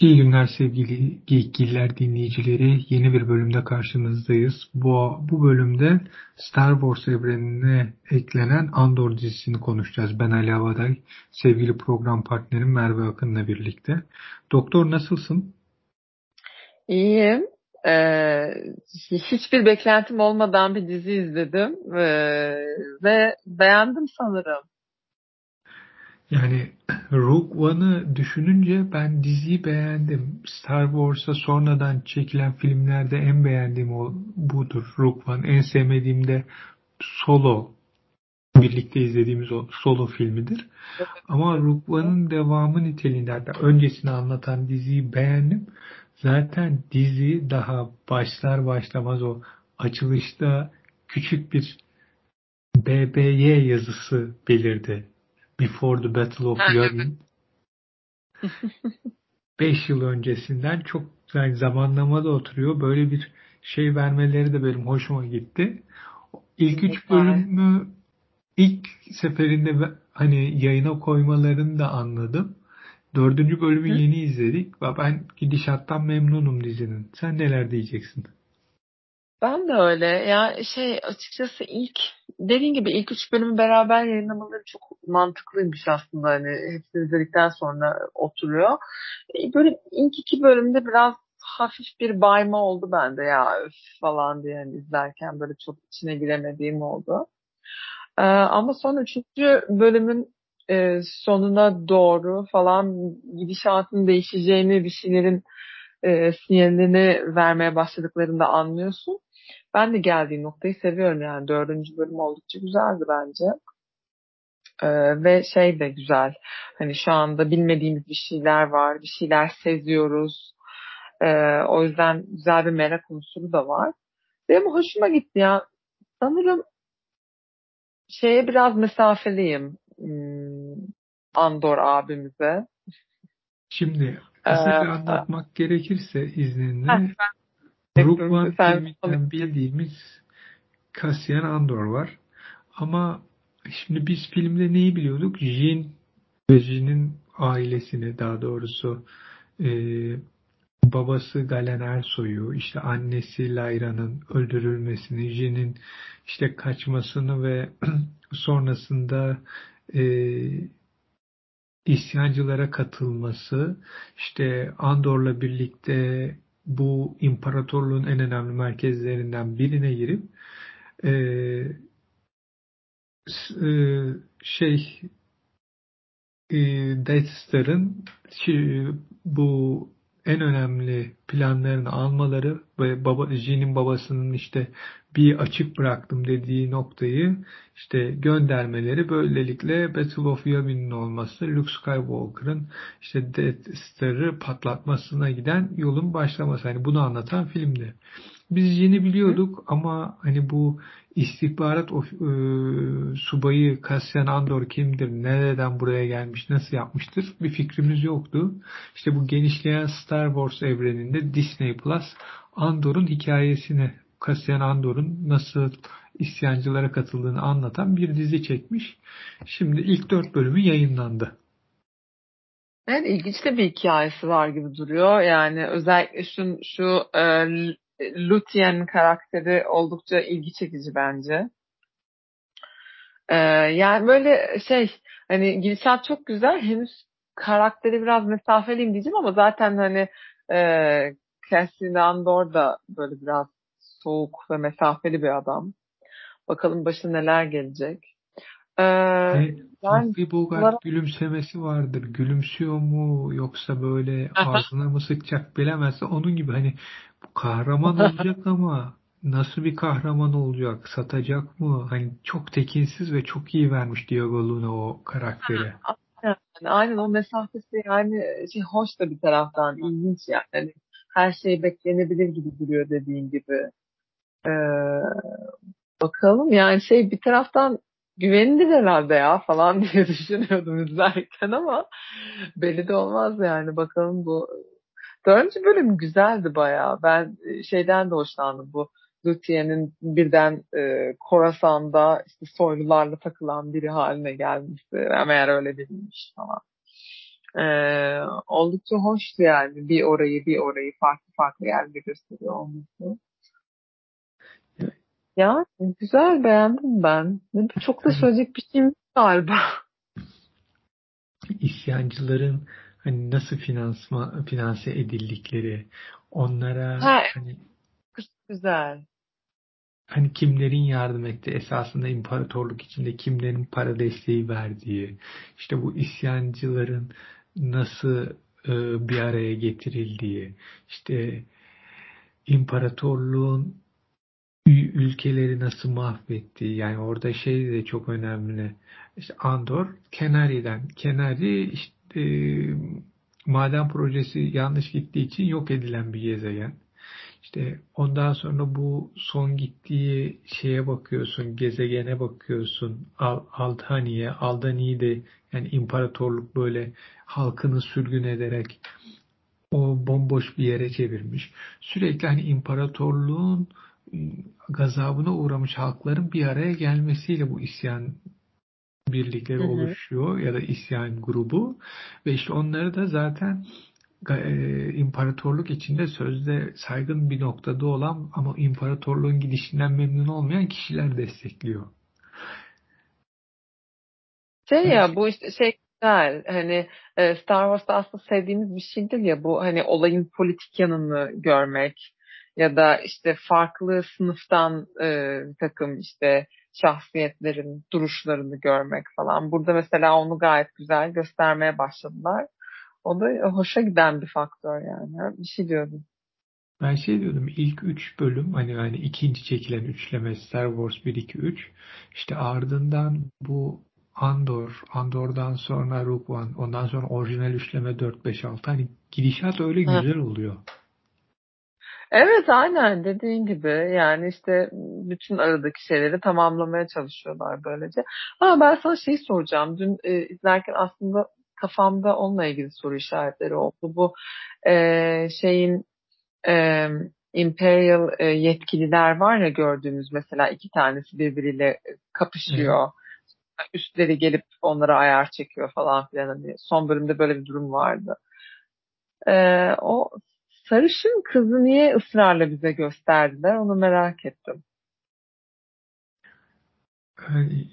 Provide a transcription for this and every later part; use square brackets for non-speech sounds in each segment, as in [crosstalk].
İyi günler sevgili Geekgiller dinleyicileri. Yeni bir bölümde karşınızdayız. Bu, bu bölümde Star Wars evrenine eklenen Andor dizisini konuşacağız. Ben Ali Avaday, sevgili program partnerim Merve Akın'la birlikte. Doktor nasılsın? İyiyim. Ee, hiçbir beklentim olmadan bir dizi izledim ee, ve beğendim sanırım. Yani Rogue One'ı düşününce ben diziyi beğendim. Star Wars'a sonradan çekilen filmlerde en beğendiğim o budur. Rogue One. En sevmediğim de Solo. Birlikte izlediğimiz o Solo filmidir. Ama Rogue One'ın devamı niteliğinde hatta öncesini anlatan diziyi beğendim. Zaten dizi daha başlar başlamaz o açılışta küçük bir BBY yazısı belirdi Before the Battle of Yavin 5 [laughs] yıl öncesinden çok yani zamanlamada oturuyor. Böyle bir şey vermeleri de benim hoşuma gitti. İlk üç bölümü ilk seferinde hani yayına koymalarını da anladım. Dördüncü bölümü Hı? yeni izledik ve ben gidişattan memnunum dizinin. Sen neler diyeceksin? Ben de öyle. Ya şey açıkçası ilk dediğin gibi ilk üç bölümü beraber yayınlamaları çok mantıklıymış aslında. Hani hepsini izledikten sonra oturuyor. E, böyle ilk iki bölümde biraz hafif bir bayma oldu bende ya öf falan diye yani izlerken böyle çok içine giremediğim oldu. Ee, ama sonra üçüncü bölümün e, sonuna doğru falan gidişatın değişeceğini bir şeylerin e, sinyalini vermeye başladıklarında anlıyorsun. Ben de geldiği noktayı seviyorum yani. Dördüncü bölüm oldukça güzeldi bence. Ee, ve şey de güzel. Hani şu anda bilmediğimiz bir şeyler var. Bir şeyler seziyoruz. Ee, o yüzden güzel bir merak unsuru da var. Benim hoşuma gitti ya. Sanırım şeye biraz mesafeliyim. Hmm, Andor abimize. Şimdi kısaca ee, anlatmak gerekirse izninle Rogue filminden bildiğimiz Cassian Andor var. Ama şimdi biz filmde neyi biliyorduk? Jin ve Jin'in ailesini daha doğrusu e, babası Galen Ersoy'u, işte annesi Layra'nın öldürülmesini, Jin'in işte kaçmasını ve [clears throat] sonrasında e, isyancılara katılması, işte Andor'la birlikte bu imparatorluğun en önemli merkezlerinden birine girip e, e, şey e, Death Star'ın bu en önemli planlarını almaları ve baba, Jin'in babasının işte bir açık bıraktım dediği noktayı işte göndermeleri böylelikle Battle of Yavin'in olması Luke Skywalker'ın işte Death Star'ı patlatmasına giden yolun başlaması. Hani bunu anlatan filmdi. Biz yeni biliyorduk ama hani bu istihbarat of, e, subayı Cassian Andor kimdir, nereden buraya gelmiş, nasıl yapmıştır bir fikrimiz yoktu. İşte bu genişleyen Star Wars evreninde Disney Plus Andor'un hikayesini, Cassian Andor'un nasıl isyancılara katıldığını anlatan bir dizi çekmiş. Şimdi ilk dört bölümü yayınlandı. Evet ilginç de bir hikayesi var gibi duruyor. Yani özellikle şu, şu e, Lutien karakteri oldukça ilgi çekici bence. Ee, yani böyle şey hani gidişat çok güzel. Henüz karakteri biraz mesafeliyim diyeceğim ama zaten hani e, Cassian Andor da böyle biraz soğuk ve mesafeli bir adam. Bakalım başına neler gelecek. Ee, hani yani, Bogart bunlara... gülümsemesi vardır. Gülümsüyor mu yoksa böyle ağzına mı sıkacak bilemezse onun gibi hani bu kahraman olacak ama nasıl bir kahraman olacak? Satacak mı? Hani çok tekinsiz ve çok iyi vermiş Diego Luna o karakteri. Aynen, aynen o mesafesi yani şey hoş da bir taraftan ilginç yani. Hani her şey beklenebilir gibi duruyor dediğin gibi. Ee, bakalım yani şey bir taraftan güvenilir herhalde ya falan [laughs] diye düşünüyordum izlerken ama belli de olmaz yani bakalım bu Dördüncü bölüm güzeldi bayağı. Ben e, şeyden de hoşlandım bu. Luthien'in birden e, Korasan'da işte soylularla takılan biri haline gelmesi. Meğer öyle değilmiş falan. e, oldukça hoştu yani bir orayı bir orayı farklı farklı yerde gösteriyor olması. Ya güzel beğendim ben. Çok da söyleyecek bir şeyim galiba. [laughs] İsyancıların hani nasıl finansma, finanse edildikleri, onlara ha, hani güzel. Hani kimlerin yardım ettiği, esasında imparatorluk içinde kimlerin para desteği verdiği, işte bu isyancıların nasıl e, bir araya getirildiği, işte imparatorluğun ülkeleri nasıl mahvettiği, yani orada şey de çok önemli. İşte Andor, Kenari'den. Kenari işte e, maden projesi yanlış gittiği için yok edilen bir gezegen. İşte ondan sonra bu son gittiği şeye bakıyorsun, gezegene bakıyorsun, Al Aldhani'ye. Aldhani'yi de yani imparatorluk böyle halkını sürgün ederek o bomboş bir yere çevirmiş. Sürekli hani imparatorluğun gazabına uğramış halkların bir araya gelmesiyle bu isyan birlikleri hı hı. oluşuyor ya da isyan grubu ve işte onları da zaten e, imparatorluk içinde sözde saygın bir noktada olan ama imparatorluğun gidişinden memnun olmayan kişiler destekliyor. Şey ya bu işte şey güzel hani e, Star Wars'ta aslında sevdiğimiz bir şeydir ya bu hani olayın politik yanını görmek ya da işte farklı sınıftan e, bir takım işte şahsiyetlerin duruşlarını görmek falan. Burada mesela onu gayet güzel göstermeye başladılar. O da hoşa giden bir faktör yani. Bir şey diyordum. Ben şey diyordum ilk üç bölüm hani hani ikinci çekilen üçleme Star Wars 1 2 3 işte ardından bu Andor, Andor'dan sonra Rogue One, ondan sonra orijinal üçleme 4 5 6 hani gidişat öyle güzel oluyor. Evet aynen dediğin gibi yani işte bütün aradaki şeyleri tamamlamaya çalışıyorlar böylece. Ama ben sana şey soracağım. Dün e, izlerken aslında kafamda onunla ilgili soru işaretleri oldu. Bu e, şeyin e, Imperial e, yetkililer var ya gördüğümüz mesela iki tanesi birbiriyle kapışıyor. Evet. Üstleri gelip onlara ayar çekiyor falan filan. Hani son bölümde böyle bir durum vardı. E, o sarışın kızı niye ısrarla bize gösterdiler onu merak ettim.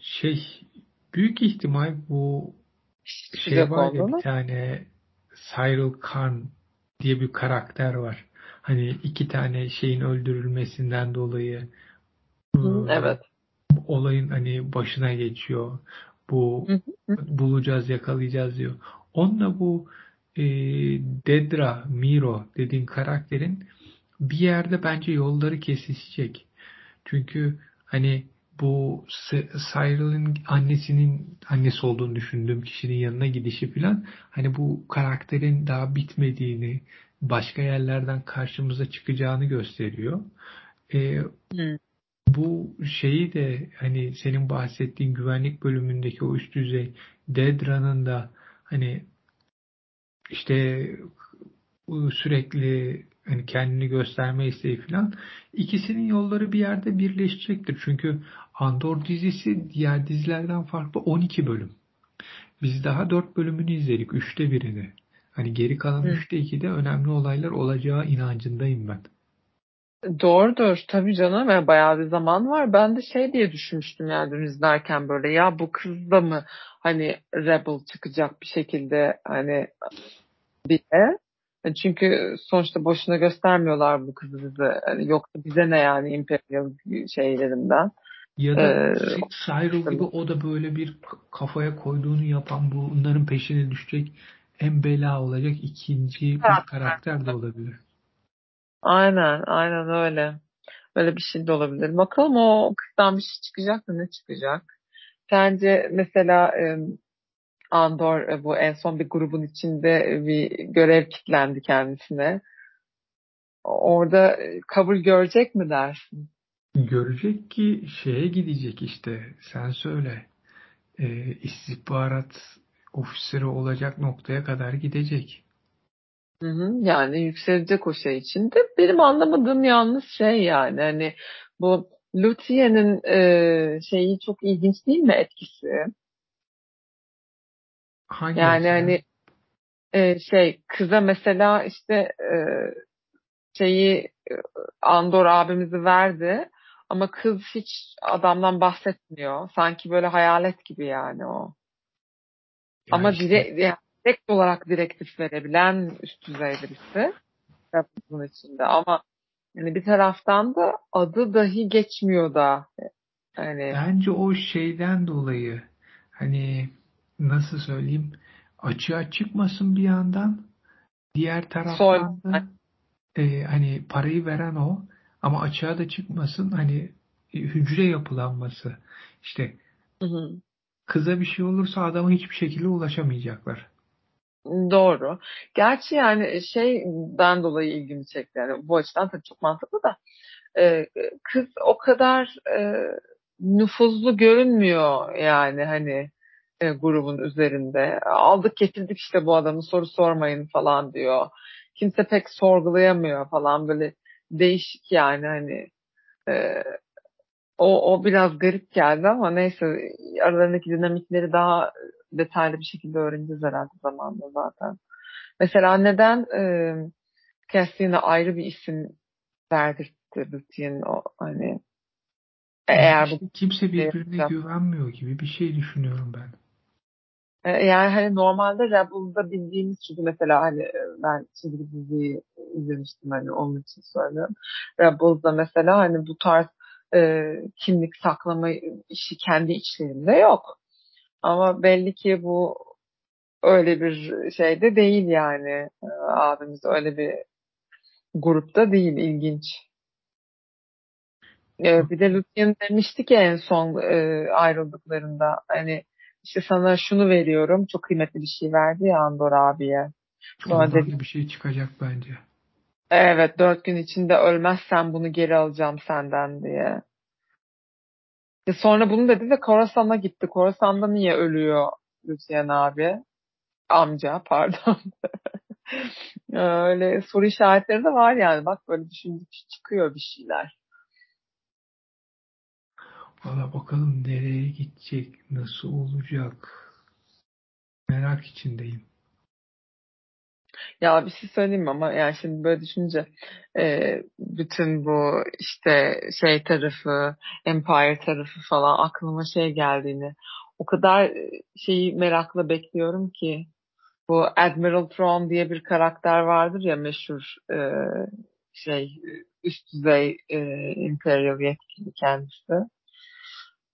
Şey büyük ihtimal bu şey var ya bir tane Cyril Karn diye bir karakter var. Hani iki tane şeyin öldürülmesinden dolayı Hı, evet. olayın hani başına geçiyor. Bu hı hı. bulacağız, yakalayacağız diyor. Onunla bu e, Dedra, Miro dediğin karakterin bir yerde bence yolları kesişecek. Çünkü hani bu Cyril'in annesinin annesi olduğunu düşündüğüm kişinin yanına gidişi falan hani bu karakterin daha bitmediğini başka yerlerden karşımıza çıkacağını gösteriyor. Ee, hmm. Bu şeyi de hani senin bahsettiğin güvenlik bölümündeki o üst düzey Dedra'nın da hani işte sürekli hani kendini gösterme isteği falan ikisinin yolları bir yerde birleşecektir. Çünkü Andor dizisi diğer dizilerden farklı 12 bölüm. Biz daha 4 bölümünü izledik. 3'te birini. Hani geri kalan 3'te 2'de önemli olaylar olacağı inancındayım ben. Doğrudur tabii canım yani bayağı bir zaman var. Ben de şey diye düşünmüştüm yani dün izlerken böyle ya bu kız da mı hani rebel çıkacak bir şekilde hani diye. E, çünkü sonuçta boşuna göstermiyorlar bu kızı bize. Yani yoksa bize ne yani imperial şeylerinden. Ya da ee, Cyril gibi o da böyle bir kafaya koyduğunu yapan bunların peşine düşecek en bela olacak ikinci bir karakter de olabilir. Aynen, aynen öyle. Böyle bir şey de olabilir. Bakalım o kızdan bir şey çıkacak mı? Ne çıkacak? Sence mesela Andor e, bu en son bir grubun içinde bir görev kitlendi kendisine. Orada e, kabul görecek mi dersin? Görecek ki şeye gidecek işte. Sen söyle. E, istihbarat ofisleri olacak noktaya kadar gidecek. Hı hı, yani yükselecek o şey için de benim anlamadığım yalnız şey yani hani bu Luthien'in e, şeyi çok ilginç değil mi etkisi? Hangi yani açıdan? hani e, şey kıza mesela işte e, şeyi e, Andor abimizi verdi ama kız hiç adamdan bahsetmiyor. Sanki böyle hayalet gibi yani o. Ya ama işte, direkt, yani direkt olarak direktif verebilen üst düzey birisi bunun içinde ama yani bir taraftan da adı dahi geçmiyor da yani bence o şeyden dolayı hani nasıl söyleyeyim açığa çıkmasın bir yandan diğer taraftan da e, hani parayı veren o ama açığa da çıkmasın hani e, hücre yapılanması işte Hı hı. kıza bir şey olursa adama hiçbir şekilde ulaşamayacaklar. Doğru. Gerçi yani şeyden dolayı ilgimi çekti. Yani bu açıdan tabii çok mantıklı da. Ee, kız o kadar e, nüfuzlu görünmüyor yani hani e, grubun üzerinde. Aldık getirdik işte bu adamı soru sormayın falan diyor. Kimse pek sorgulayamıyor falan böyle değişik yani hani e, o, o biraz garip geldi ama neyse aralarındaki dinamikleri daha detaylı bir şekilde öğreneceğiz herhalde zamanla zaten. Mesela neden e, Cassie'ne ayrı bir isim verdirtti Luthien'in o hani eğer işte kimse birbirine güvenmiyor gibi bir şey düşünüyorum ben. E, Yani hani normalde Rebel'da bildiğimiz çünkü mesela hani e, ben çizgi diziyi izlemiştim hani onun için söylüyorum. Rebel'da mesela hani bu tarz e, kimlik saklama işi kendi içlerinde yok. Ama belli ki bu öyle bir şeyde değil yani. E, abimiz öyle bir grupta değil. ilginç. E, bir de Lucien demişti ki en son e, ayrıldıklarında hani işte sana şunu veriyorum. Çok kıymetli bir şey verdi ya Andor abiye. Sonra Oradan dedi bir şey çıkacak bence. evet dört gün içinde ölmezsen bunu geri alacağım senden diye. E sonra bunu dedi de Korasan'a gitti. Korasan'da niye ölüyor Lucien abi? Amca [laughs] pardon. Öyle soru işaretleri de var yani. Bak böyle düşündükçe çıkıyor bir şeyler. Valla bakalım nereye gidecek, nasıl olacak. Merak içindeyim. Ya bir şey söyleyeyim ama yani şimdi böyle düşününce e, bütün bu işte şey tarafı, Empire tarafı falan aklıma şey geldiğini o kadar e, şeyi merakla bekliyorum ki bu Admiral Thrawn diye bir karakter vardır ya meşhur e, şey üst düzey e, Imperial yetkili kendisi.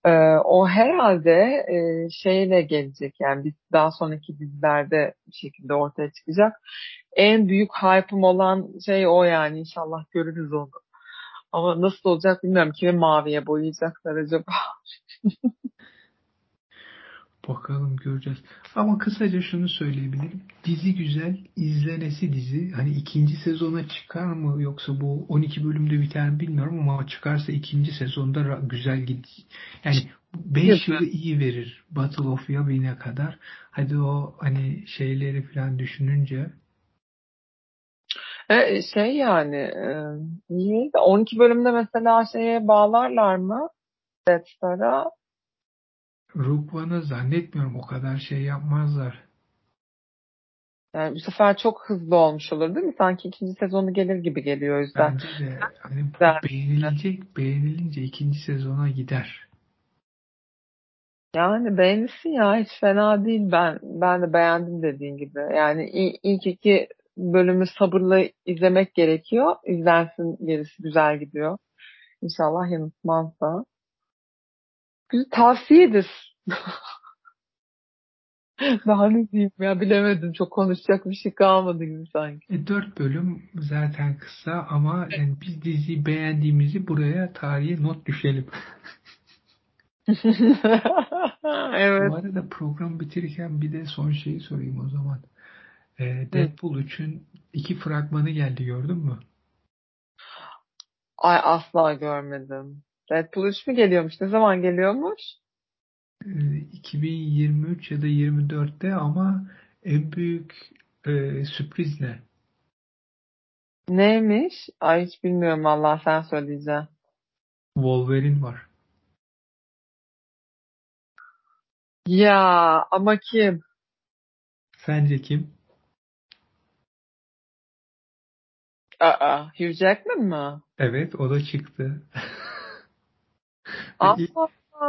E, o herhalde e, şeyle gelecek yani biz daha sonraki dizilerde bir şekilde ortaya çıkacak. En büyük hype'ım olan şey o yani inşallah görürüz onu. Ama nasıl olacak bilmiyorum. Kimi maviye boyayacaklar acaba? [laughs] Bakalım göreceğiz. Ama kısaca şunu söyleyebilirim. Dizi güzel, izlenesi dizi. Hani ikinci sezona çıkar mı yoksa bu 12 bölümde biter mi bilmiyorum ama çıkarsa ikinci sezonda güzel gidiyor. Yani 5 yılı iyi verir. Battle of Yavin'e kadar. Hadi o hani şeyleri falan düşününce E, şey yani e, iyi de 12 bölümde mesela şeye bağlarlar mı? Death Star'a. One'ı zannetmiyorum o kadar şey yapmazlar. Yani bu sefer çok hızlı olmuş olur değil mi? Sanki ikinci sezonu gelir gibi geliyor o yüzden. Bence de hani [laughs] beğenilecek, beğenilince ikinci sezona gider. Yani beğenirsin ya hiç fena değil ben ben de beğendim dediğin gibi. Yani ilk, ilk iki bölümü sabırla izlemek gerekiyor. İzlensin gerisi güzel gidiyor. İnşallah yanıltmaz da. Güzel tavsiyedir. [laughs] Daha ne diyeyim ya bilemedim. Çok konuşacak bir şey kalmadı gibi sanki. E, dört bölüm zaten kısa ama yani biz diziyi beğendiğimizi buraya tarihe not düşelim. [laughs] evet. Bu arada program bitirirken bir de son şeyi sorayım o zaman. E, Hı. Deadpool 3'ün iki fragmanı geldi gördün mü? Ay asla görmedim. Deadpool 3 mü geliyormuş? Ne zaman geliyormuş? E, 2023 ya da 24'te ama en büyük e, sürpriz ne? Neymiş? Ay hiç bilmiyorum Allah sen söyleyeceksin. Wolverine var. Ya ama kim? Sence kim? Aa, Hugh Jackman mı? Evet o da çıktı. [laughs] Aa,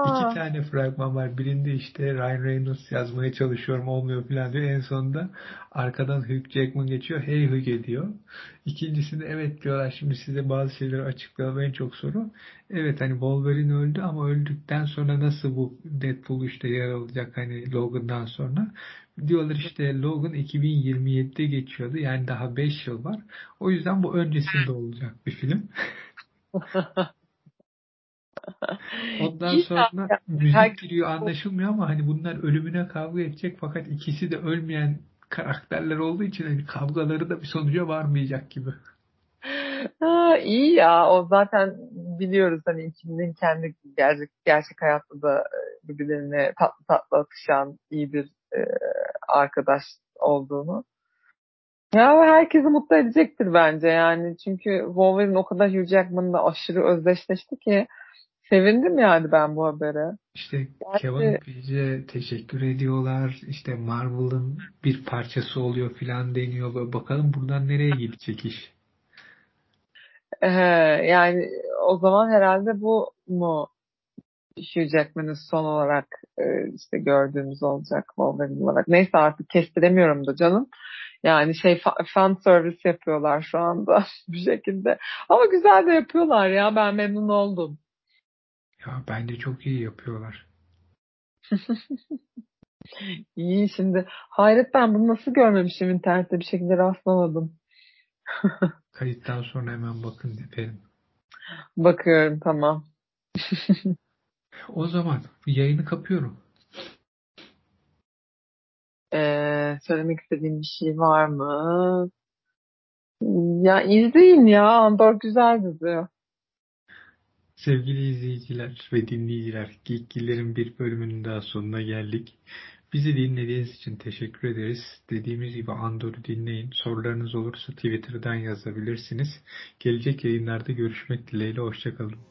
İki tane fragman var. Birinde işte Ryan Reynolds yazmaya çalışıyorum olmuyor falan diyor. En sonunda arkadan Hugh Jackman geçiyor. Hey Hugh diyor. İkincisinde evet diyorlar şimdi size bazı şeyleri açıklayalım en çok soru. Evet hani Wolverine öldü ama öldükten sonra nasıl bu Deadpool işte yer alacak hani Logan'dan sonra. Diyorlar işte Logan 2027'de geçiyordu. Yani daha 5 yıl var. O yüzden bu öncesinde olacak bir film. [laughs] Ondan sonra müzik giriyor anlaşılmıyor ama hani bunlar ölümüne kavga edecek fakat ikisi de ölmeyen karakterler olduğu için hani kavgaları da bir sonuca varmayacak gibi. Ha, iyi ya. O zaten biliyoruz hani ikisinin kendi gerçek, gerçek hayatta da e, birbirlerine tatlı tatlı atışan iyi bir e, arkadaş olduğunu. Ya herkesi mutlu edecektir bence yani. Çünkü Wolverine o kadar Hugh Jackman'la aşırı özdeşleşti ki sevindim yani ben bu habere. İşte Gerçi- Kevin Feige'e teşekkür ediyorlar. İşte Marvel'ın bir parçası oluyor filan deniyor. Böyle bakalım buradan nereye gidecek iş. Ee, yani o zaman herhalde bu mu Hugh Jackman'ın son olarak e, işte gördüğümüz olacak Wolverine olarak. Neyse artık kestiremiyorum da canım. Yani şey fa- fan service yapıyorlar şu anda [laughs] bir şekilde. Ama güzel de yapıyorlar ya ben memnun oldum. Ya bence çok iyi yapıyorlar. [laughs] İyi şimdi. Hayret ben bunu nasıl görmemişim internette bir şekilde rastlamadım. [laughs] Kayıttan sonra hemen bakın efendim. Bakıyorum tamam. O zaman yayını kapıyorum. Ee, söylemek istediğim bir şey var mı? Ya izleyin ya. Andor güzel dizi. Sevgili izleyiciler ve dinleyiciler, Geekgiller'in bir bölümünün daha sonuna geldik. Bizi dinlediğiniz için teşekkür ederiz. Dediğimiz gibi Andor'u dinleyin. Sorularınız olursa Twitter'dan yazabilirsiniz. Gelecek yayınlarda görüşmek dileğiyle. Hoşçakalın.